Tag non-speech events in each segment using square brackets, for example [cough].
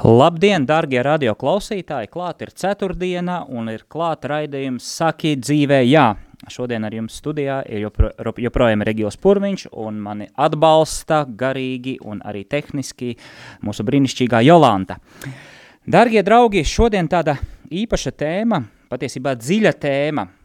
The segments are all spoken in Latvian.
Labdien, darbie radio klausītāji! Klāt ir ceturtdiena un ir klāta raidījums Saki dzīvē, jā. Šodien ar jums studijā ir jopro, joprojām Regils Purviņš un mani atbalsta garīgi un arī tehniski mūsu brīnišķīgā Jolanta. Dargie draugi, šodien tāda īpaša tēma, patiesībā dziļa tēma –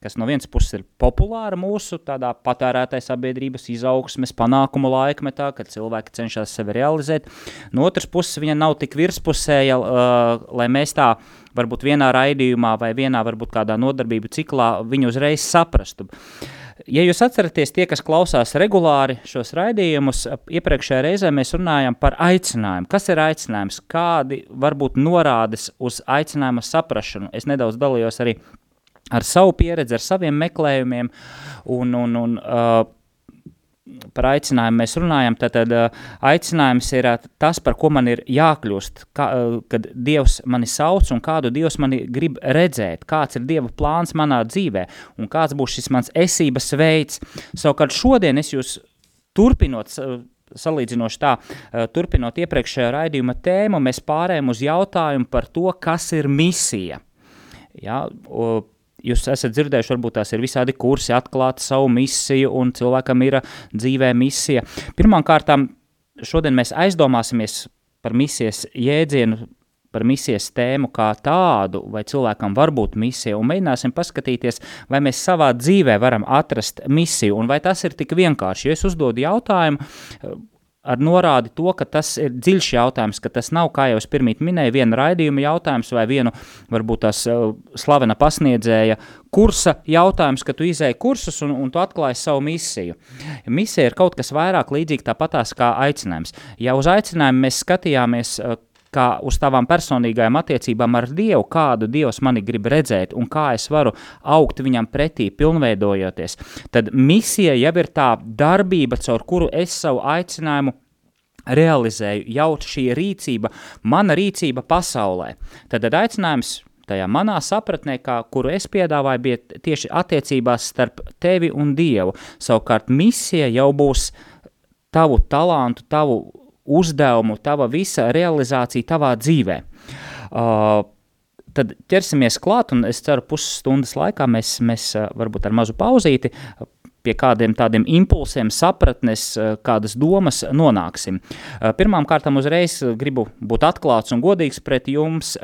kas no vienas puses ir populāra mūsu tādā patērētāja sabiedrības izaugsmes panākumu laikmetā, kad cilvēki cenšas sevi realizēt. No otras puses viņa nav tik virspusēja, uh, lai mēs tā varbūt vienā raidījumā vai vienā varbūt kādā nodarbību ciklā viņu uzreiz saprastu. Ja jūs atceraties tie, kas klausās regulāri šos raidījumus, iepriekšējā reizē mēs runājam par aicinājumu. Kas ir aicinājums? Kādi varbūt norādes uz aicinājuma saprašanu? Es nedaudz dalījos arī ar savu pieredzi, ar saviem meklējumiem un, un, un uh, par aicinājumu mēs runājam, tad, tad uh, aicinājums ir uh, tas, par ko man ir jākļūst, kā, uh, kad Dievs mani sauc un kādu Dievs mani grib redzēt, kāds ir Dieva plāns manā dzīvē un kāds būs šis mans esības veids. Savukārt šodien es jūs turpinot salīdzinoši tā, turpinot iepriekšējā raidījuma tēmu, mēs pārējām uz jautājumu par to, kas ir misija. Ja, Jūs esat dzirdējuši, varbūt tās ir visādi kursi, atklāt savu misiju, un cilvēkam ir dzīvē misija. Pirmkārt, šodien mēs aizdomāsimies par misijas jēdzienu, par misijas tēmu kā tādu, vai cilvēkam var būt misija, un mēģināsim paskatīties, vai mēs savā dzīvē varam atrast misiju, un vai tas ir tik vienkārši. Ja es uzdodu jautājumu, ar norādi to, ka tas ir dziļš jautājums, ka tas nav, kā jau es pirmīt minēju, viena raidījuma jautājums vai vienu, varbūt tās uh, slavena pasniedzēja kursa jautājums, ka tu izēji kursus un, un tu atklāji savu misiju. Misija ir kaut kas vairāk līdzīgi tāpatās kā aicinājums. Ja uz aicinājumu mēs skatījāmies, uh, kā uz tavām personīgajām attiecībām ar Dievu, kādu Dievs mani grib redzēt un kā es varu augt viņam pretī, pilnveidojoties, tad misija jau ir tā darbība, caur kuru es savu aicinājumu realizēju, jau šī rīcība, mana rīcība pasaulē. Tad, tad aicinājums tajā manā sapratnē, kā, kuru es piedāvāju, bija tieši attiecībās starp tevi un Dievu. Savukārt misija jau būs tavu talantu, tavu uzdevumu, tava visa realizācija tavā dzīvē. Uh, tad ķersimies klāt, un es ceru, pusstundas laikā mēs, mēs uh, varbūt ar mazu pauzīti pie kādiem tādiem impulsiem, sapratnes, uh, kādas domas nonāksim. Uh, pirmām kārtām uzreiz gribu būt atklāts un godīgs pret jums,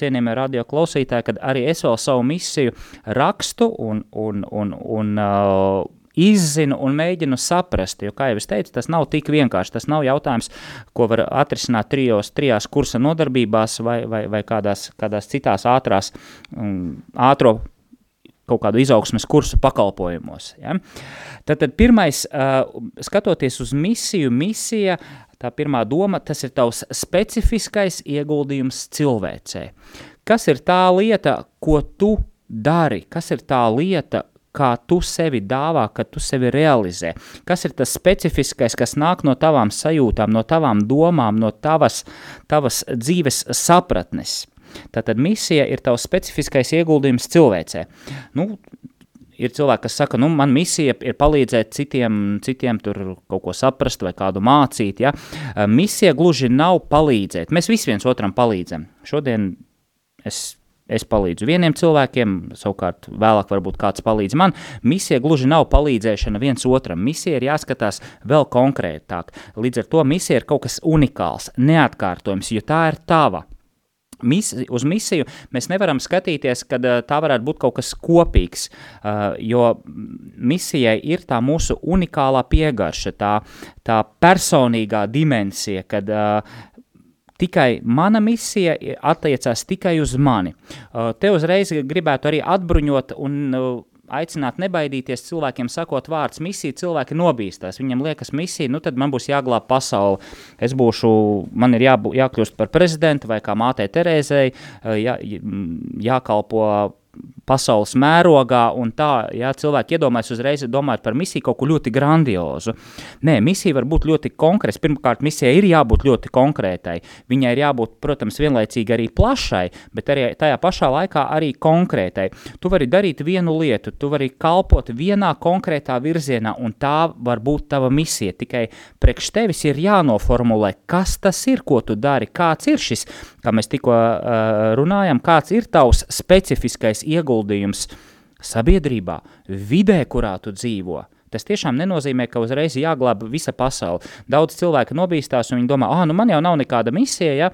cienījamie radio klausītāji, kad arī es vēl savu misiju rakstu un, un, un, un izzinu un mēģinu saprast, jo, kā jau es teicu, tas nav tik vienkārši, tas nav jautājums, ko var atrisināt trijos, trijās kursa nodarbībās vai, vai, vai kādās, kādās citās ātrās, um, ātro kaut kādu izaugsmes kursu pakalpojumos. Ja? Tad, tad pirmais, uh, skatoties uz misiju, misija, tā pirmā doma, tas ir tavs specifiskais ieguldījums cilvēcē. Kas ir tā lieta, ko tu dari? Kas ir tā lieta, kā tu sevi dāvā, kad tu sevi realizē. Kas ir tas specifiskais, kas nāk no tavām sajūtām, no tavām domām, no tavas, tavas dzīves sapratnes. Tātad misija ir tavs specifiskais ieguldījums cilvēcē. Nu, ir cilvēki, kas saka, nu, man misija ir palīdzēt citiem, citiem tur kaut ko saprast vai kādu mācīt, ja? Misija gluži nav palīdzēt. Mēs visi viens otram palīdzam. Šodien es es palīdzu vieniem cilvēkiem, savukārt vēlāk varbūt kāds palīdz man. Misija gluži nav palīdzēšana viens otram. Misija ir jāskatās vēl konkrētāk. Līdz ar to misija ir kaut kas unikāls, neatkārtojams, jo tā ir tava. Misi, uz misiju mēs nevaram skatīties, ka uh, tā varētu būt kaut kas kopīgs, uh, jo misijai ir tā mūsu unikālā piegarša, tā, tā personīgā dimensija, kad uh, tikai mana misija attiecās tikai uz mani. Uh, te uzreiz gribētu arī atbruņot un uh, aicināt nebaidīties cilvēkiem sakot vārds misija, cilvēki nobīstās. Viņam liekas misija, nu tad man būs jāglāb pasauli. Es būšu, man ir jābū, jākļūst par prezidentu vai kā mātei Terēzei, jā, jākalpo pasaules mērogā, un tā, ja cilvēki iedomājas uzreiz domāt par misiju kaut ko ļoti grandiozu. Nē, misija var būt ļoti konkrēta. Pirmkārt, misijai ir jābūt ļoti konkrētai. Viņai ir jābūt, protams, vienlaicīgi arī plašai, bet arī tajā pašā laikā arī konkrētai. Tu vari darīt vienu lietu, tu vari kalpot vienā konkrētā virzienā, un tā var būt tava misija. Tikai priekš tevis ir jānoformulē, kas tas ir, ko tu dari, kāds ir šis, kā mēs tikko uh, runājam, kāds ir tavs specifiskais lielākais ieguldījums sabiedrībā, vidē, kurā tu dzīvo. Tas tiešām nenozīmē, ka uzreiz jāglāb visa pasaule. Daudz cilvēku nobīstās un viņi domā, ah, nu man jau nav nekāda misija, ja,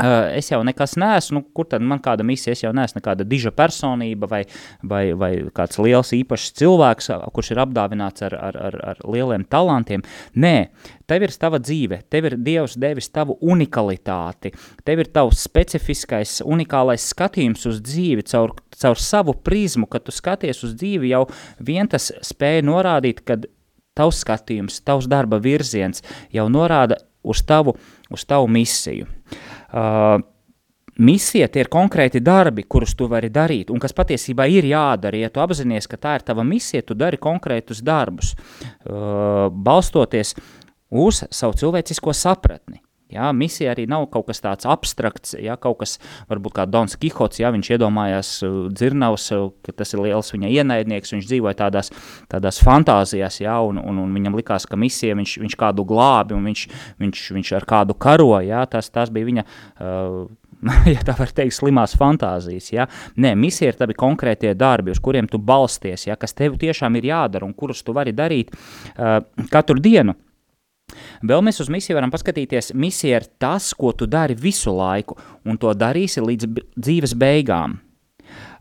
es jau nekas neesmu, nu, kur tad man kāda misija, es jau neesmu nekāda diža personība vai, vai, vai kāds liels īpašs cilvēks, kurš ir apdāvināts ar, ar, ar, ar lieliem talantiem. Nē, tev ir tava dzīve, tev ir Dievs devis tavu unikalitāti, tev ir tavs specifiskais, unikālais skatījums uz dzīvi caur, caur savu prizmu, kad tu skaties uz dzīvi, jau vien tas spēja norādīt, kad tavs skatījums, tavs darba virziens jau norāda uz tavu, uz tavu misiju. Uh, Misija tie ir konkrēti darbi, kurus tu vari darīt, un kas patiesībā ir jādara. Ja tu apzinājies, ka tā ir tava misija, tu dari konkrētus darbus, uh, balstoties uz savu cilvēcisko sapratni. Jā, misija arī nav kaut kas tāds abstrakts, jā, kaut kas varbūt kā Dons Kihots, jā, viņš iedomājās uh, dzirnavs, uh, ka tas ir liels viņa ienaidnieks, viņš dzīvoja tādās, tādās fantāzijās, jā, un, un, un viņam likās, ka misija viņš, viņš kādu glābi, un viņš, viņš, viņš ar kādu karo, jā, tas, tas bija viņa, uh, [laughs] ja tā var teikt, slimās fantāzijas, ja? Nē, misija ir tavi konkrētie darbi, uz kuriem tu balsties, ja? kas tev tiešām ir jādara un kurus tu vari darīt uh, katru dienu. Vēl mēs uz misiju varam paskatīties. Misija ir tas, ko tu dari visu laiku, un to darīsi līdz dzīves beigām.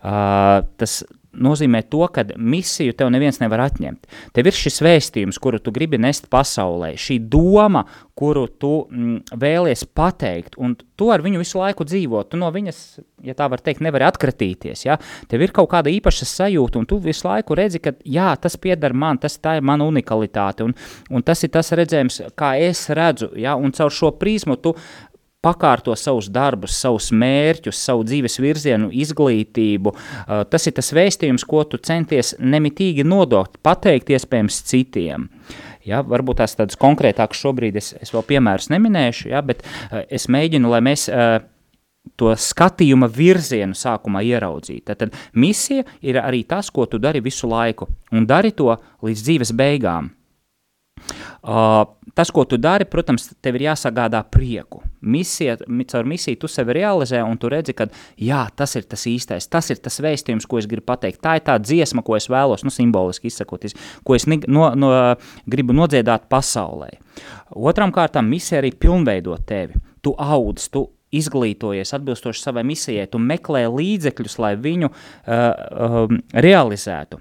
Uh, tas nozīmē to, ka misiju tev neviens nevar atņemt. Tev ir šis vēstījums, kuru tu gribi nest pasaulē, šī doma, kuru tu mm, vēlies pateikt, un tu ar viņu visu laiku dzīvo. Tu no viņas, ja tā var teikt, nevari atkratīties. Ja? Tev ir kaut kāda īpaša sajūta, un tu visu laiku redzi, ka jā, tas pieder man, tas ir mana unikalitāte, un, un tas ir tas redzējums, kā es redzu, ja? un caur šo prizmu tu pakārto savus darbus, savus mērķus, savu dzīves virzienu, izglītību. Uh, tas ir tas vēstījums, ko tu centies nemitīgi nodot, pateikt iespējams citiem. Ja, varbūt tās tādas konkrētākas šobrīd es, es vēl piemērus neminēšu, ja, bet uh, es mēģinu, lai mēs uh, to skatījuma virzienu sākumā ieraudzīt. Tad, tad misija ir arī tas, ko tu dari visu laiku, un dari to līdz dzīves beigām. Uh, tas, ko tu dari, protams, tev ir jāsagādā prieku. Misija, caur misiju tu sevi realizē, un tu redzi, ka jā, tas ir tas īstais, tas ir tas vēstījums, ko es gribu pateikt. Tā ir tā dziesma, ko es vēlos, nu, simboliski izsakoties, ko es no, no, gribu nodziedāt pasaulē. Otram kārtām misija arī pilnveido tevi. Tu audz, tu izglītojies atbilstoši savai misijai, tu meklē līdzekļus, lai viņu uh, um, realizētu.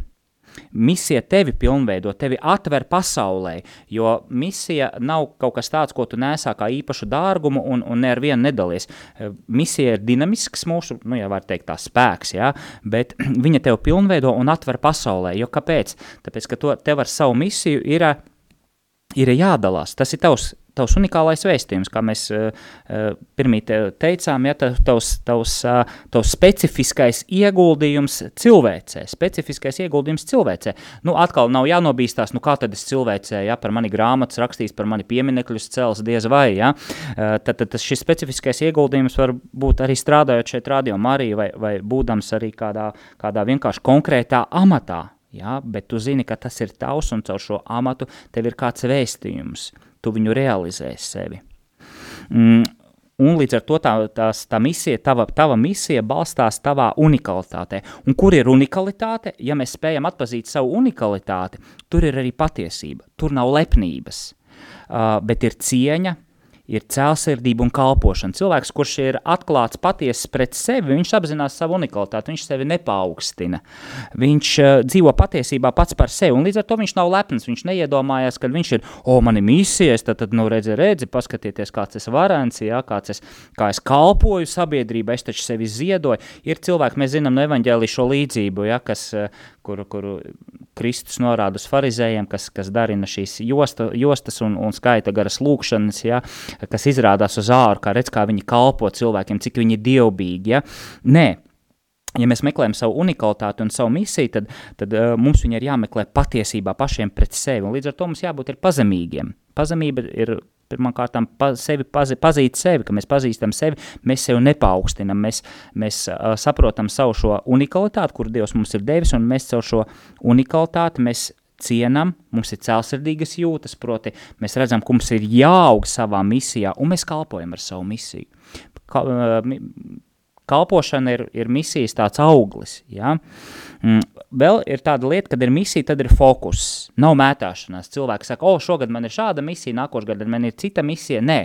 Misija tevi pilnveido, tevi atver pasaulē, jo misija nav kaut kas tāds, ko tu nesā kā īpašu dārgumu un, un ne ar vienu nedalies. Eh, misija ir dinamisks mūsu, nu, ja var teikt tā spēks, ja, bet [clears throat] viņa tev pilnveido un atver pasaulē, jo kāpēc? Tāpēc, ka to, tev ar savu misiju ir, ir jādalās, tas ir tavs tavs unikālais vēstījums, kā mēs uh, pirmie teicām, ja tavs, tavs, uh, tavs specifiskais ieguldījums cilvēcē, specifiskais ieguldījums cilvēcē. Nu, atkal nav jānobīstās, nu kā tad es cilvēcē, ja par mani grāmatas rakstīs, par mani pieminekļus cels diez vai, ja, uh, tad, tad šis specifiskais ieguldījums var būt arī strādājot šeit radio Marija vai, vai būdams arī kādā, kādā vienkārši konkrētā amatā, Ja, bet tu zini, ka tas ir tavs un caur šo amatu tev ir kāds vēstījums tu viņu realizēsi sevi. Mm, un līdz ar to tā, tās, tā misija, tava, tava misija balstās tavā unikalitātē. Un kur ir unikalitāte? Ja mēs spējam atpazīt savu unikalitāti, tur ir arī patiesība. Tur nav lepnības, uh, bet ir cieņa, ir cēlsirdība un kalpošana. Cilvēks, kurš ir atklāts patiesi pret sevi, viņš apzinās savu unikalitāti, viņš sevi nepaukstina. Viņš uh, dzīvo patiesībā pats par sevi, un līdz ar to viņš nav lepns. Viņš neiedomājās, ka viņš ir, o, man ir misijas, tad, tad nu, redzi, redzi, paskatieties, kāds es varens, jā, kāds es, kā es kalpoju sabiedrībai, es taču sevi ziedoju. Ir cilvēki, mēs zinām no evaņģēlī šo līdzību, ja, kas, kuru, kuru Kristus norāda uz farizējiem, kas, kas darina šīs josta, jostas un, un skaita garas lūkšanas, ja, kas izrādās uz āru, kā redz, kā viņi kalpo cilvēkiem, cik viņi ir dievbīgi. Ja. Nē, ja mēs meklējam savu unikalitāti un savu misiju, tad, tad uh, mums viņa ir jāmeklē patiesībā pašiem pret sevi, un līdz ar to mums jābūt pazemīgiem. Pazemība ir pirmkārt pa, sevi pazi, pazīt sevi, ka mēs pazīstam sevi, mēs sevi nepaukstinam, mēs, mēs uh, saprotam savu šo unikalitāti, kur Dievs mums ir devis, un mēs caur šo unikalitāti mēs cienam, mums ir cēlsirdīgas jūtas, proti mēs redzam, ka mums ir jāaug savā misijā, un mēs kalpojam ar savu misiju. Ka, uh, kalpošana ir, ir misijas tāds auglis, ja? Mm, vēl ir tāda lieta, kad ir misija, tad ir fokus, nav mētāšanās. Cilvēki saka, o, šogad man ir šāda misija, nākošais gadu man ir cita misija. Nē,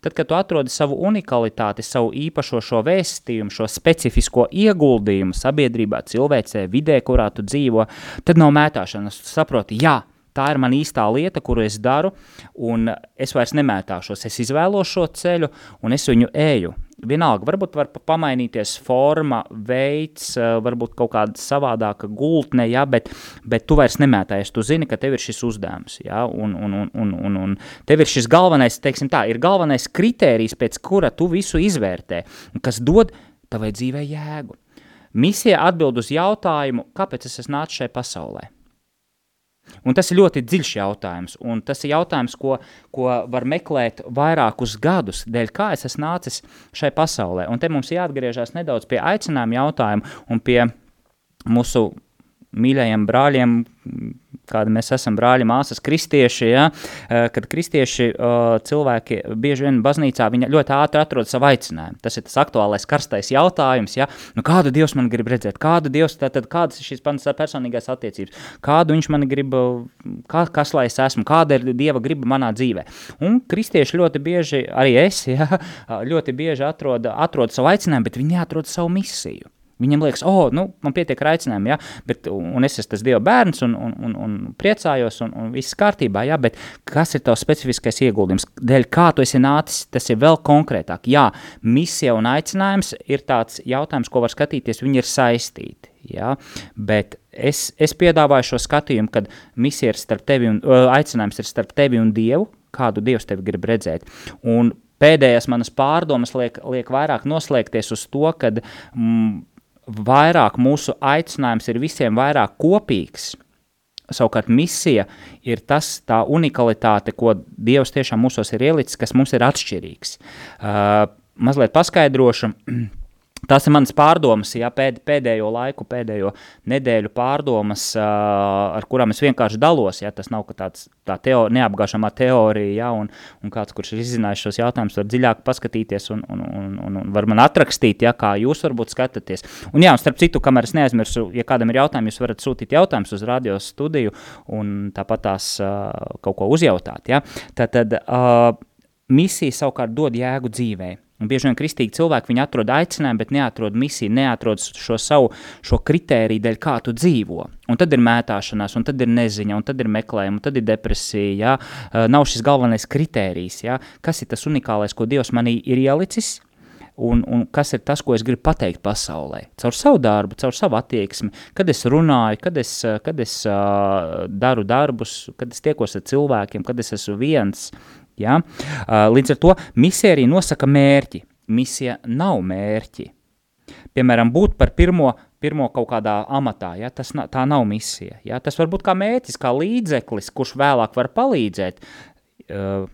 tad, kad tu atrodi savu unikalitāti, savu īpašo šo vēstījumu, šo specifisko ieguldījumu sabiedrībā, cilvēcē, vidē, kurā tu dzīvo, tad nav mētāšanās. Tu saproti, jā, tā ir man īstā lieta, kuru es daru, un es vairs nemētāšos. Es izvēlos šo ceļu, un es viņu eju. Vienalga, varbūt var pamainīties forma, veids, eh, varbūt kaut kāda savādāka gultne, ja, bet, bet tu vairs nemētājies. Tu zini, ka tev ir šis uzdevums, ja, un, un, un, un, un, un tev ir šis galvenais, teiksim tā, ir galvenais kritērijs, pēc kura tu visu izvērtē, kas dod tavai dzīvē jēgu. Misija atbild uz jautājumu, kāpēc es esmu nācis šajā pasaulē. Un tas ir ļoti dziļš jautājums, un tas ir jautājums, ko, ko var meklēt vairākus gadus, dēļ kā es esmu nācis šai pasaulē. Un te mums jāatgriežas nedaudz pie aicinājuma jautājuma un pie mūsu mīļajiem brāļiem, kāda mēs esam brāļi, māsas, kristieši, ja, eh, kad kristieši cilvēki bieži vien baznīcā ļoti ātri atrod savu aicinājumu. Tas ir tas aktuālais karstais jautājums, ja, nu kādu Dievs man grib redzēt, kādu Dievs, tātad kādas ir šīs panas personīgās attiecības, kādu viņš man grib, kā, kas lai es esmu, kāda ir Dieva griba manā dzīvē. Un kristieši ļoti bieži, arī es, ja, [laughs] ļoti bieži atrod, atrod savu aicinājumu, bet viņi neatrod savu misiju. Viņam liekas, oh, nu, man pietiek ar aicinājumu, ja, bet, un es esmu tas Dieva bērns, un, un, un, un priecājos, un, un viss kārtībā, ja, bet kas ir tavs specifiskais ieguldījums? Dēļ kā tu esi nācis, tas ir vēl konkrētāk. Jā, misija un aicinājums ir tāds jautājums, ko var skatīties, viņi ir saistīti, ja, bet es, es piedāvāju šo skatījumu, kad misija ir starp tevi un, aicinājums ir starp tevi un Dievu, kādu Dievs tevi grib redzēt, un pēdējās manas pārdomas liek, liek vairāk noslēgties uz to, kad mm, vairāk mūsu aicinājums ir visiem vairāk kopīgs. Savukārt misija ir tas, tā unikalitāte, ko Dievs tiešām mūsos ir ielicis, kas mums ir atšķirīgs. Uh, mazliet paskaidrošu. [clears throat] Tas ir mans pārdomas, ja pēd, pēdējo laiku, pēdējo nedēļu pārdomas, uh, ar kurām es vienkārši dalos. Ja, tas nav tāds tā teo, neapgāžamā teorija, ja, un, un kāds, kurš ir izzinājis šos jautājumus, var dziļāk paskatīties un, un, un, un, un var man atrakstīt, ja, kā jūs varbūt skatāties. Un jā, un starp citu, kamēr es neaizmirsu, ja kādam ir jautājumi, jūs varat sūtīt jautājumus uz radio studiju un tāpat tās uh, kaut ko uzjautāt. Ja. Tad, tad uh, misija savukārt dod jēgu dzīvēi. Un bieži vien kristīgi cilvēki atrod aicinājumu, bet neatrod misiju, neatrod šo savu šo kritēriju, dēļ kā tu dzīvo. Un tad ir mētāšanās, un tad ir neziņa, un tad ir meklējuma, un tad ir depresija. Ja? Uh, nav šis galvenais kritērijs, ja? kas ir tas unikālais, ko Dievs manī ir ielicis, un, un kas ir tas, ko es gribu pateikt pasaulē. Caur savu darbu, caur savu attieksmi, kad es runāju, kad es, kad es uh, daru darbus, kad es tiekos ar cilvēkiem, kad es esmu viens, Ja? Līdz ar to misija arī nosaka mērķi. Misija nav mērķi. Piemēram, būt par pirmo, pirmo kaut kādā amatā, ja? Tas, tā nav misija. Ja? Tas var būt kā mērķis, kā līdzeklis, kurš vēlāk var palīdzēt. Uh,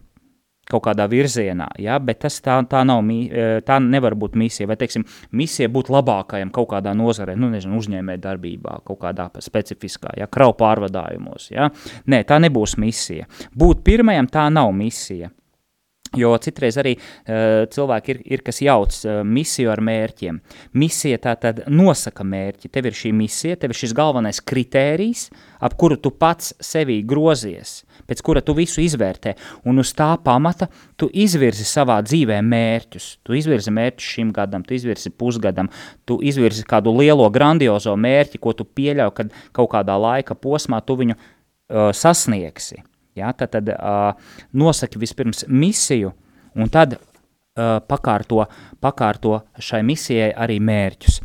kaut kādā virzienā, ja? bet tas tā, tā, nav, e, tā nevar būt misija. Vai, teiksim, misija būt labākajam kaut kādā nozarē, nu, nezinu, uzņēmē darbībā, kaut kādā specifiskā, ja? kravu pārvadājumos. Ja? Nē, tā nebūs misija. Būt pirmajam tā nav misija. Jo citreiz arī uh, cilvēki ir, ir kas jauc uh, misiju ar mērķiem. Misija tā tad nosaka mērķi. Tev ir šī misija, tev ir šis galvenais kritērijs, ap kuru tu pats sevī grozies, pēc kura tu visu izvērtē, un uz tā pamata tu izvirzi savā dzīvē mērķus. Tu izvirzi mērķus šim gadam, tu izvirzi pusgadam, tu izvirzi kādu lielo grandiozo mērķi, ko tu pieļauj, kad kaut kādā laika posmā tu viņu uh, sasniegsi. Ja, tad tad uh, nosaki vispirms misiju, un tad uh, pakārto, pakārto šai misijai arī mērķus.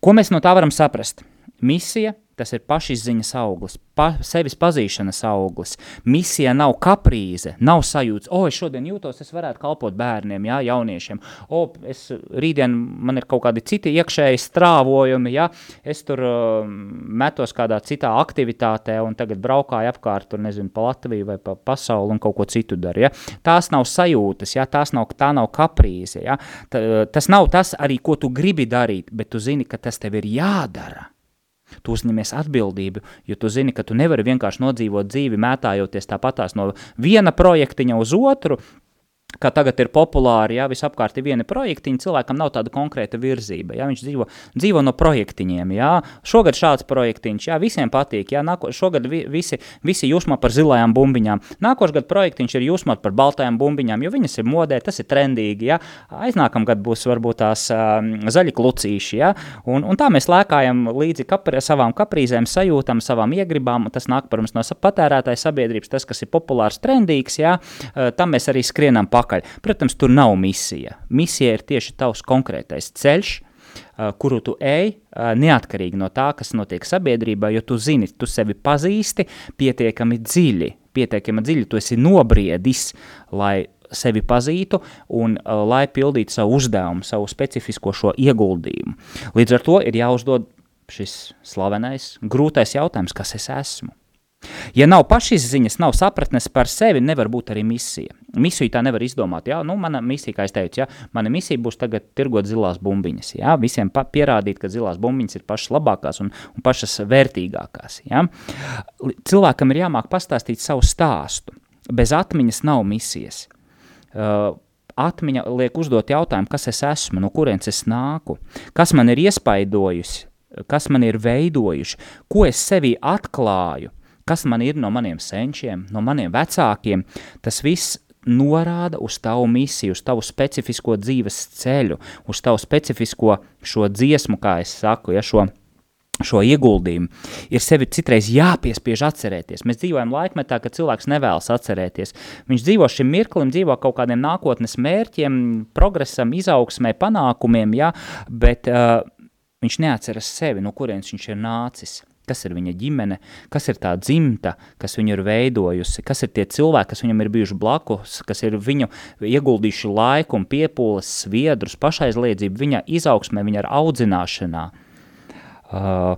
Ko mēs no tā varam saprast? Misija tas ir pašizziņas auglis, pa, sevis pazīšanas auglis. Misija nav kaprīze, nav sajūta, o, es šodien jūtos, es varētu kalpot bērniem, jā, jauniešiem, o, es rītdien man ir kaut kādi citi iekšēji strāvojumi, jā, es tur uh, metos kādā citā aktivitātē un tagad braukāju apkārt, tur nezinu, pa Latviju vai pa pasauli un kaut ko citu daru, jā. Tās nav sajūtas, jā, tās nav, tā nav kaprīze, jā. T, tas nav tas arī, ko tu gribi darīt, bet tu zini, ka tas tev ir jādara. Tu uzņemies atbildību, jo tu zini, ka tu nevari vienkārši nodzīvot dzīvi, mētājoties tāpatās no viena projektiņa uz otru, kā tagad ir populāri, ja visapkārt ir viena projektiņa, cilvēkam nav tāda konkrēta virzība, ja viņš dzīvo, dzīvo no projektiņiem, ja? Šogad šāds projektiņš, ja visiem patīk, ja? Nāko, šogad vi, visi, visi jūsmā par zilajām bumbiņām, nākošgad projektiņš ir jūsmā par baltajām bumbiņām, jo viņas ir modē, tas ir trendīgi, ja? Aiznākam gad būs varbūt tās um, zaļi klucīši, ja? Un, un tā mēs lēkājam līdzi kapri, savām kaprīzēm, sajūtam, savām iegribām, tas nāk, protams, no patērētāja sabiedrības, tas, kas ir populārs, trendīgs, ja, tam mēs arī skrienam pa pakaļ. Protams, tur nav misija. Misija ir tieši tavs konkrētais ceļš, kuru tu ej, neatkarīgi no tā, kas notiek sabiedrībā, jo tu zini, tu sevi pazīsti pietiekami dziļi, pietiekami dziļi, tu esi nobriedis, lai sevi pazītu un uh, lai pildītu savu uzdevumu, savu specifisko šo ieguldījumu. Līdz ar to ir jāuzdod šis slavenais, grūtais jautājums, kas es esmu. Ja nav pašizziņas, nav sapratnes par sevi, nevar būt arī misija. Misiju tā nevar izdomāt. Jā, nu, mana misija, kā es teicu, jā, mana misija būs tagad tirgot zilās bumbiņas. Jā, visiem pierādīt, ka zilās bumbiņas ir pašas labākās un, un pašas vērtīgākās. Jā. Cilvēkam ir jāmāk pastāstīt savu stāstu. Bez atmiņas nav misijas. Uh, atmiņa liek uzdot jautājumu, kas es esmu, no kurienes es nāku, kas man ir iespaidojusi, kas man ir veidojuši, ko es sevī atklāju, kas man ir no maniem senčiem, no maniem vecākiem, tas viss norāda uz tavu misiju, uz tavu specifisko dzīves ceļu, uz tavu specifisko šo dziesmu, kā es saku, ja šo šo ieguldījumu, ir sevi citreiz jāpiespiež atcerēties. Mēs dzīvojam laikmetā, kad cilvēks nevēlas atcerēties. Viņš dzīvo šim mirklim, dzīvo kaut kādiem nākotnes mērķiem, progresam, izaugsmē, panākumiem, ja, bet uh, viņš neatceras sevi, no kurienes viņš ir nācis kas ir viņa ģimene, kas ir tā dzimta, kas viņu ir veidojusi, kas ir tie cilvēki, kas viņam ir bijuši blakus, kas ir viņu ieguldījuši laiku un piepūles, sviedrus, pašaizliedzību, viņa izaugsmē, viņa audzināšanā. Uh,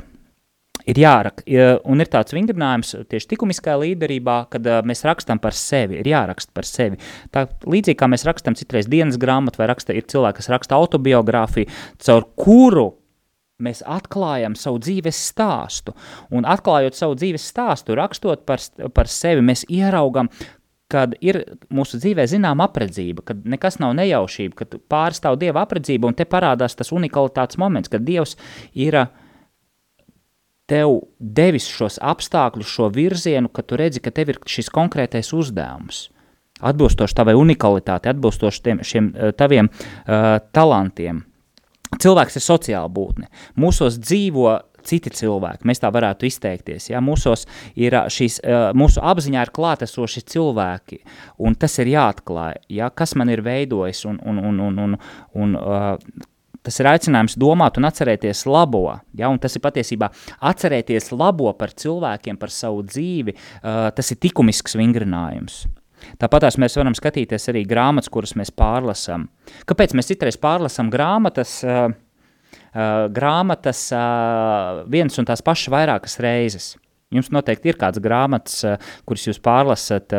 ir jārak, un ir tāds vingrinājums tieši likumiskajā līderībā, kad uh, mēs rakstam par sevi, ir jāraksta par sevi. Tā līdzīgi kā mēs rakstam citreiz dienas grāmatu vai raksta, ir cilvēki, kas raksta autobiogrāfiju, caur kuru mēs atklājam savu dzīves stāstu. Un atklājot savu dzīves stāstu, rakstot par, par sevi, mēs ieraugam, kad ir mūsu dzīvē zināma apredzība, kad nekas nav nejaušība, kad pārstāv Dieva apredzība, un te parādās tas unikalitātes moments, kad Dievs ir tev devis šos apstākļus, šo virzienu, ka tu redzi, ka tev ir šis konkrētais uzdevums. Atbilstoši tavai unikalitātei, atbilstoši tiem, šiem taviem uh, talantiem, cilvēks ir sociāla būtne. Mūsos dzīvo citi cilvēki, mēs tā varētu izteikties. Ja? Mūsos ir šīs, mūsu apziņā ir klātesoši cilvēki, un tas ir jāatklāj, ja? kas man ir veidojis, un, un, un, un, un, un uh, tas ir aicinājums domāt un atcerēties labo, ja? un tas ir patiesībā atcerēties labo par cilvēkiem, par savu dzīvi, uh, tas ir likumisks vingrinājums. Tāpat mēs varam skatīties arī grāmatas, kuras mēs pārlasām. Kāpēc mēs citreiz pārlasām grāmatas, uh, uh, grāmatas uh, viens un tās pašas vairākas reizes? Jums noteikti ir kāds grāmatas, kuras jūs pārlasat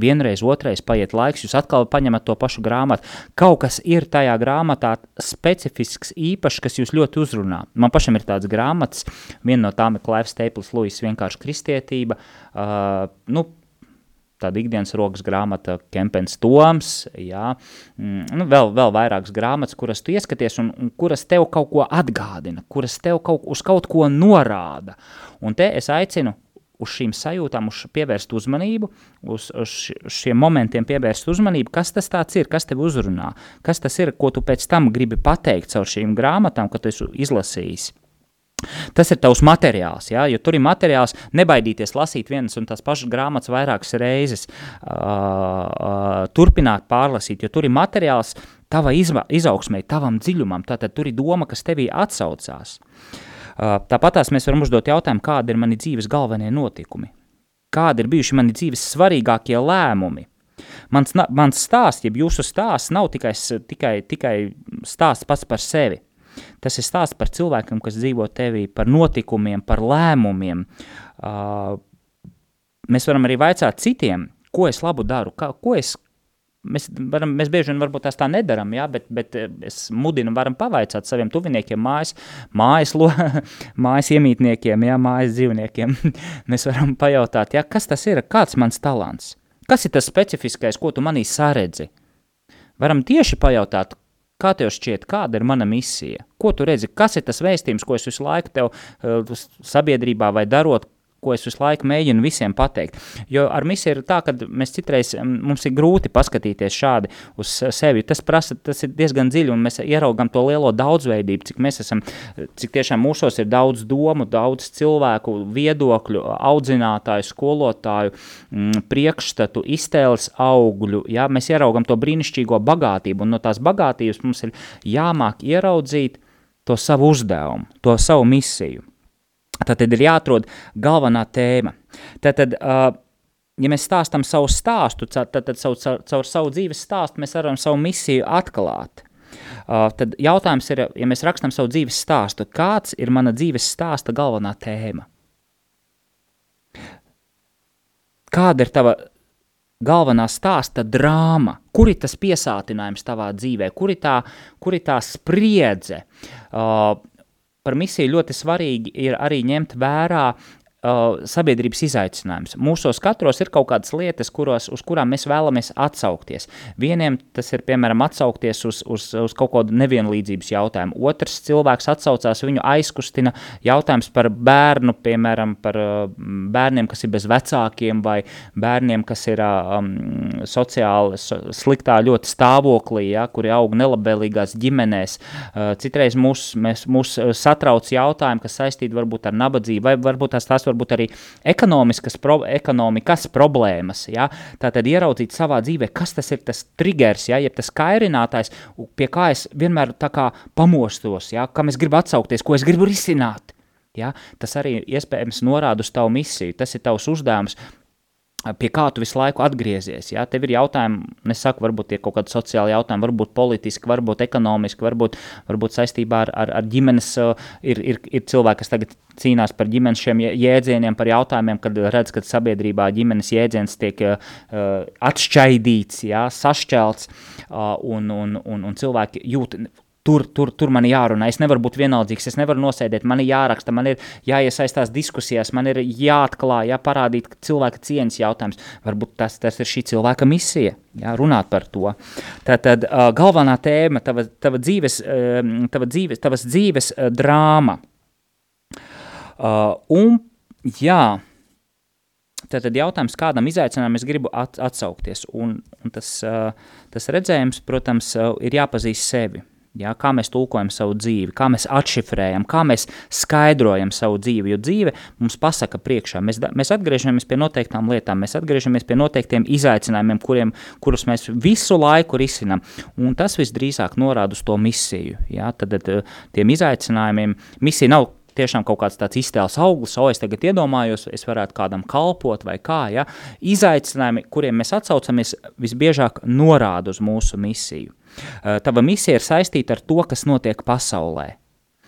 vienreiz, otrreiz, paiet laiks, jūs atkal paņemat to pašu grāmatu. Kaut kas ir tajā grāmatā specifisks, īpašs, kas jūs ļoti uzrunā. Man pašam ir tāds grāmatas, viena no tām ir Klaivs Staples, Lūijas vienkārši kristietība. Uh, nu, tāda ikdienas rokas grāmata, Kempens Toms, jā, mm, nu, vēl, vēl vairākas grāmatas, kuras tu ieskaties un, un kuras tev kaut ko atgādina, kuras tev kaut, uz kaut ko norāda. Un te es aicinu uz šīm sajūtām, uz pievērst uzmanību, uz, uz šiem momentiem pievērst uzmanību, kas tas ir, kas tev uzrunā, kas tas ir, ko tu pēc tam gribi pateikt caur šīm grāmatām, kad tu esi izlasījis. Tas ir tavs materiāls, ja? jo tur ir materiāls, nebaidīties lasīt vienas un tās pašas grāmatas vairākas reizes, uh, uh, turpināt pārlasīt, jo tur ir materiāls tava izaugsmē, tavam dziļumam, tātad tur ir doma, kas tevī atsaucās. Uh, tāpatās mēs varam uzdot jautājumu, kādi ir mani dzīves galvenie notikumi, kādi ir bijuši mani dzīves svarīgākie lēmumi. Mans, mans stāsts, jeb jūsu stāsts nav tikai, tikai, tikai stāsts pats par sevi. Tas ir stāsts par cilvēkiem, kas dzīvo tevī, par notikumiem, par lēmumiem. Uh, mēs varam arī vaicāt citiem, ko es labu daru, kā, ko es Mēs, varam, mēs bieži vien varbūt tās tā nedaram, ja, bet, bet es mudinu, varam pavaicāt saviem tuviniekiem, mājas, mājas, lo, [laughs] mājas iemītniekiem, ja, mājas dzīvniekiem. [laughs] mēs varam pajautāt, ja, kas tas ir, kāds mans talants, kas ir tas specifiskais, ko tu manī saredzi. Varam tieši pajautāt, Kā tev šķiet, kāda ir mana misija? Ko tu redzi, kas ir tas vēstījums, ko es visu laiku tev uh, sabiedrībā vai darot, ko es visu laiku mēģinu visiem pateikt. Jo ar misiju ir tā, ka mēs citreiz mums ir grūti paskatīties šādi uz sevi. Tas prasa, tas ir diezgan dziļi, un mēs ieraugam to lielo daudzveidību, cik mēs esam, cik tiešām mūsos ir daudz domu, daudz cilvēku, viedokļu, audzinātāju, skolotāju, m, priekšstatu, iztēles augļu. Ja? Mēs ieraugam to brīnišķīgo bagātību, un no tās bagātības mums ir jāmāk ieraudzīt to savu uzdevumu, to savu misiju. Tad ir jāatrod galvenā tēma. Tātad, uh, ja mēs stāstām savu stāstu, tad, tad, caur, caur, caur savu dzīves stāstu mēs varam savu misiju atklāt. Uh, tad jautājums ir, ja mēs rakstām savu dzīves stāstu, kāds ir mana dzīves stāsta galvenā tēma? Kāda ir tava galvenā stāsta drāma? Kur ir tas piesātinājums tavā dzīvē? Kur ir tā, kur ir tā spriedze? Uh, par misiju ļoti svarīgi ir arī ņemt vērā uh, sabiedrības izaicinājums. Mūsos katros ir kaut kādas lietas, kuros, uz kurām mēs vēlamies atsaukties. Vieniem tas ir, piemēram, atsaukties uz, uz, uz kaut kādu nevienlīdzības jautājumu. Otrs cilvēks atsaucās, viņu aizkustina jautājums par bērnu, piemēram, par uh, bērniem, kas ir bez vecākiem vai bērniem, kas ir um, sociāli so, sliktā ļoti stāvoklī, ja, kuri aug nelabvēlīgās ģimenēs. Uh, citreiz mūs, mēs, mūs satrauc jautājumi, kas saistīti varbūt ar nabadzību vai varbūt tās, tās var varbūt arī ekonomiskas, pro, ekonomikas problēmas. Ja? Tātad ieraudzīt savā dzīvē, kas tas ir tas triggers, ja? jeb tas kairinātājs, pie kā es vienmēr tā kā pamostos, ja? kam es gribu atsaukties, ko es gribu risināt. Ja? Tas arī iespējams norāda uz tavu misiju, tas ir tavs uzdevums, pie kā tu visu laiku atgriezies. Ja? Tev ir jautājumi, nesaku, varbūt ir kaut kādi sociāli jautājumi, varbūt politiski, varbūt ekonomiski, varbūt, varbūt saistībā ar, ar, ar ģimenes, ir, ir, ir cilvēki, kas tagad cīnās par ģimenes šiem jēdzieniem, par jautājumiem, kad redz, ka sabiedrībā ģimenes jēdziens tiek uh, atšķaidīts, ja? sašķelts, uh, un, un, un, un cilvēki jūt tur, tur, tur man jārunā. Es nevaru būt vienaldzīgs, es nevaru nosēdēt, man ir jāraksta, man ir jāiesaistās diskusijās, man ir jāatklāj, jāparādīt cilvēka cieņas jautājums. Varbūt tas, tas ir šī cilvēka misija, jā, runāt par to. Tātad uh, galvenā tēma, tava, tava dzīves, uh, tava dzīves, tavas dzīves uh, drāma. Uh, un, jā, Tātad jautājums, kādam izaicinājumam es gribu at, atsaukties, un, un tas, uh, tas redzējums, protams, uh, ir jāpazīst sevi. Ja, kā mēs tulkojam savu dzīvi, kā mēs atšifrējam, kā mēs skaidrojam savu dzīvi. Jo dzīve mums pasaka priekšā. Mēs, mēs atgriežamies pie noteiktām lietām, mēs atgriežamies pie noteiktiem izaicinājumiem, kuriem, kurus mēs visu laiku risinām. Un tas visdrīzāk norāda uz to misiju. Ja, tad, tad tiem izaicinājumiem misija nav tiešām kaut kāds tāds iztēles auglis, o, es tagad iedomājos, es varētu kādam kalpot vai kā, ja, izaicinājumi, kuriem mēs atsaucamies, visbiežāk norāda uz mūsu misiju. Eh, tava misija ir saistīta ar to, kas notiek pasaulē.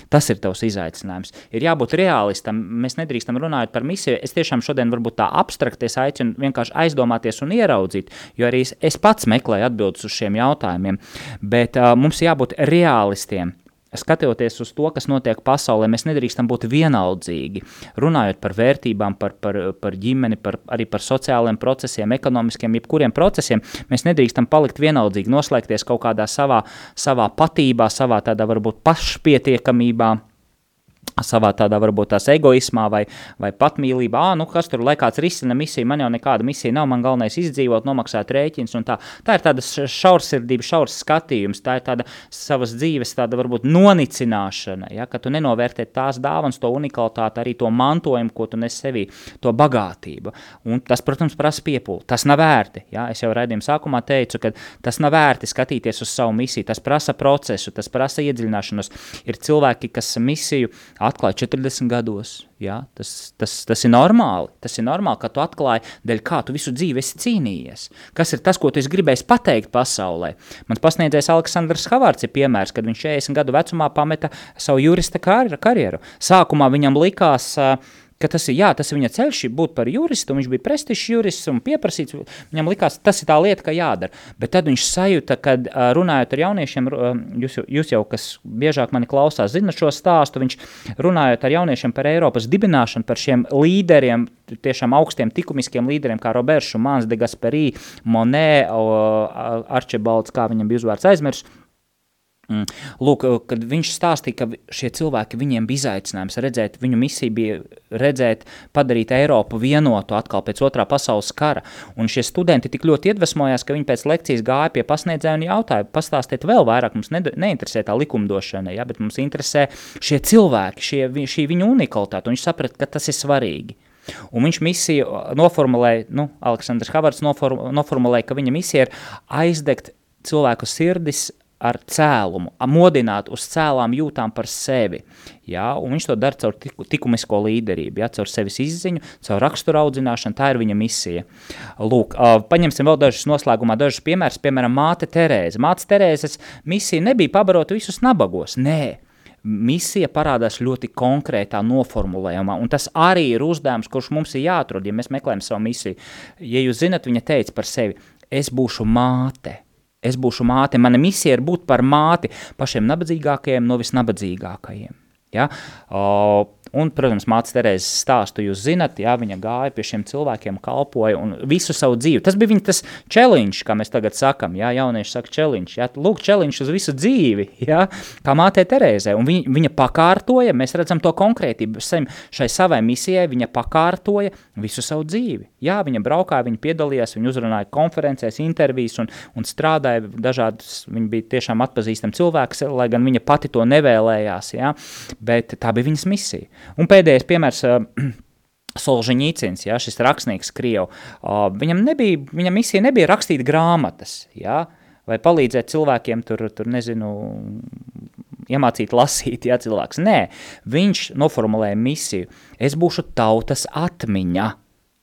Tas ir tavs izaicinājums. Ir jābūt realistam. Mēs nedrīkstam runāt par misiju. Es tiešām šodien varbūt tā abstrakti aicinu vienkārši aizdomāties un ieraudzīt, jo arī es, es pats meklēju atbildes uz šiem jautājumiem. Bet uh, mums jābūt realistiem. Skatoties uz to, kas notiek pasaulē, mēs nedrīkstam būt vienaldzīgi. Runājot par vērtībām, par, par, par ģimeni, par, arī par sociālajiem procesiem, ekonomiskiem, jebkuriem procesiem, mēs nedrīkstam palikt vienaldzīgi, noslēgties kaut kādā savā, savā patībā, savā tādā varbūt pašpietiekamībā savā tādā varbūt tās egoismā vai, vai patmīlībā, ah, nu kas tur lai kāds risina misiju, man jau nekāda misija nav, man galvenais izdzīvot, nomaksāt rēķins un tā. Tā ir tāda šaursirdība, šaurs skatījums, tā ir tāda savas dzīves tāda varbūt nonicināšana, ja, ka tu nenovērtē tās dāvans, to unikalitāti, arī to mantojumu, ko tu nes sevī, to bagātību. Un tas, protams, prasa piepūli. Tas nav vērti, ja, es jau raidījuma sākumā teicu, ka tas nav vērti skatīties uz savu misiju, tas prasa procesu, tas prasa iedziļināšanos. Ir cilvēki, kas misiju atklāja 40 gados. Ja? Tas, tas, tas ir normāli. Tas ir normāli, ka tu atklāji, dēļ kā tu visu dzīvi esi cīnījies. Kas ir tas, ko tu gribēji pateikt pasaulē? Mans pasniedzējs Aleksandrs Havārds ir piemērs, kad viņš 40 gadu vecumā pameta savu jurista karjeru. Sākumā viņam likās, uh, ka tas ir, jā, tas ir viņa ceļš, būt par juristu, viņš bija prestižs jurists un pieprasīts, viņam likās, tas ir tā lieta, ka jādara. Bet tad viņš sajūta, kad runājot ar jauniešiem, jūs, jūs jau, kas biežāk mani klausās, zina šo stāstu, viņš runājot ar jauniešiem par Eiropas dibināšanu, par šiem līderiem, tiešām augstiem tikumiskiem līderiem, kā Roberts Šumans, de Gasperī, Monē, Arčibalds, kā viņam bija uzvārds aizmirst, Mm. Lūk, kad viņš stāstīja, ka šie cilvēki viņiem bija izaicinājums redzēt, viņu misija bija redzēt, padarīt Eiropu vienotu atkal pēc otrā pasaules kara. Un šie studenti tik ļoti iedvesmojās, ka viņi pēc lekcijas gāja pie pasniedzēja un jautāja, pastāstiet vēl vairāk, mums ne, neinteresē tā likumdošana, ja, bet mums interesē šie cilvēki, šie, šī viņu unikalitāte, un viņš saprata, ka tas ir svarīgi. Un viņš misiju noformulēja, nu, Aleksandrs Havards noform, noformulēja, ka viņa misija ir aizdegt cilvēku sirdis ar cēlumu, modināt uz cēlām jūtām par sevi. Ja? Un viņš to dara caur likumisko līderību, ja? caur sevis izziņu, caur raksturu audzināšanu, tā ir viņa misija. Lūk, uh, paņemsim vēl dažus noslēgumā, dažus piemērus, piemēram, māte Terēze. Māte Terēzes misija nebija pabarot visus nabagos, nē. Misija parādās ļoti konkrētā noformulējumā, un tas arī ir uzdevums, kurš mums ir jāatrod, ja mēs meklējam savu misiju. Ja jūs zinat, viņa teica par sevi, es būšu māte, Es būšu māte, mana misija ir būt par māti pašiem nabadzīgākajiem no visnabadzīgākajiem. Ja? O, Un, protams, Mācis Terēzes stāstu jūs zinat, jā, viņa gāja pie šiem cilvēkiem, kalpoja un visu savu dzīvi. Tas bija viņa tas challenge, kā mēs tagad sakam, jā, jaunieši saka challenge, jā, lūk, challenge uz visu dzīvi, jā, kā mātē Terēzē. Un viņa, viņa pakārtoja, mēs redzam to konkrētību, šai savai misijai viņa pakārtoja visu savu dzīvi. Jā, viņa braukāja, viņa piedalījās, viņa uzrunāja konferencēs, intervijas un, un strādāja dažādas, viņa bija tiešām atpazīstama cilvēks, lai gan viņa pati to nevēlējās, jā, bet tā bija viņas misija. Un pēdējais piemērs. Uh, [clears throat] Solženīcins, ja, šis rakstnieks Krievu, uh, viņam, nebija, viņam misija nebija rakstīt grāmatas, ja, vai palīdzēt cilvēkiem tur, tur nezinu, iemācīt lasīt, ja cilvēks. Nē, viņš noformulēja misiju, es būšu tautas atmiņa,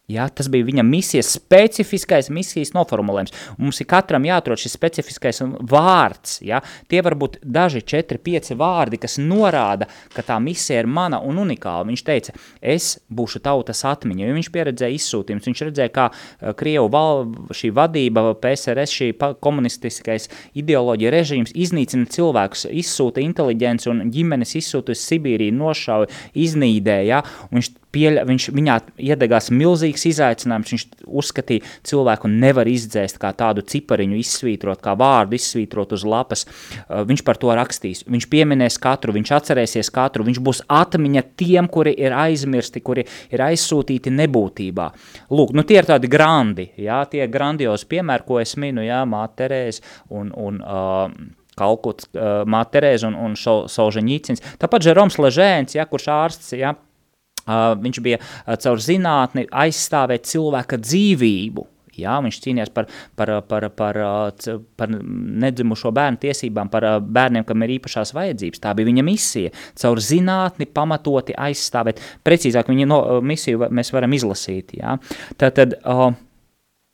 Ja, tas bija viņa misijas, specifiskais misijas noformulējums. Mums ir katram jāatrod šis specifiskais vārds. Ja. Tie var būt daži, četri, pieci vārdi, kas norāda, ka tā misija ir mana un unikāla. Viņš teica, es būšu tautas atmiņa, viņš pieredzēja izsūtījumus. Viņš redzēja, kā uh, Krievu val, šī vadība, PSRS, šī komunistiskais ideoloģija režīms iznīcina cilvēkus, izsūta inteliģenci un ģimenes izsūta uz Sibīriju, nošauja, iznīdē. Ja. Un viņš pieļa, viņš, viņā iedegās milzīgs izaicinājums, viņš uzskatīja cilvēku nevar izdzēst kā tādu cipariņu izsvītrot, kā vārdu izsvītrot uz lapas, uh, viņš par to rakstīs, viņš pieminēs katru, viņš atcerēsies katru, viņš būs atmiņa tiem, kuri ir aizmirsti, kuri ir aizsūtīti nebūtībā. Lūk, nu tie ir tādi grandi, jā, tie grandiozi piemēri, ko es minu, jā, Māte Terēze un, un uh, Kalkuts, uh, Māte Terēze un, un Solženīcins. Tāpat Žeroms Ležēns, ja, kurš ārsts, ja, viņš bija uh, caur zinātni aizstāvēt cilvēka dzīvību. Jā, viņš cīnījās par, par, par, par, uh, par nedzimušo bērnu tiesībām, par bērniem, kam ir īpašās vajadzības. Tā bija viņa misija. Caur zinātni pamatoti aizstāvēt. Precīzāk viņa no, misiju mēs varam izlasīt. Jā. Tātad uh,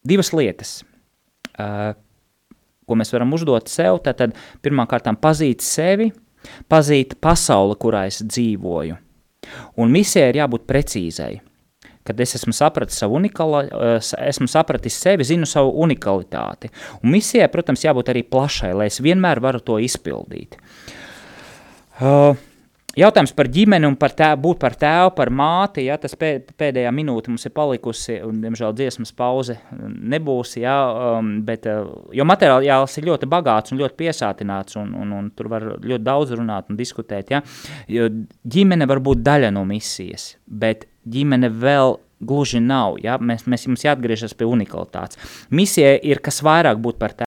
divas lietas, uh, ko mēs varam uzdot sev. Tātad pirmkārt pazīt sevi, pazīt pasauli, kurā es dzīvoju Un misijai ir jābūt precīzai. Kad es esmu sapratis savu unikali, eh, esmu sapratis sevi, zinu savu unikalitāti. Un misijai, protams, jābūt arī plašai, lai es vienmēr varu to izpildīt. Uh, Jautājums par ģimeni un par tēvu, būt par tēvu, par māti, ja tas pē, pēdējā minūte mums ir palikusi, un, diemžēl, dziesmas pauze nebūs, ja, um, bet, uh, jo materiāls ir ļoti bagāts un ļoti piesātināts, un, un, un tur var ļoti daudz runāt un diskutēt, ja, jo ģimene var būt daļa no misijas, bet ģimene vēl gluži nav, ja, mēs, mēs mums jāatgriežas pie unikalitātes. Misija ir kas vairāk būt par tēvu,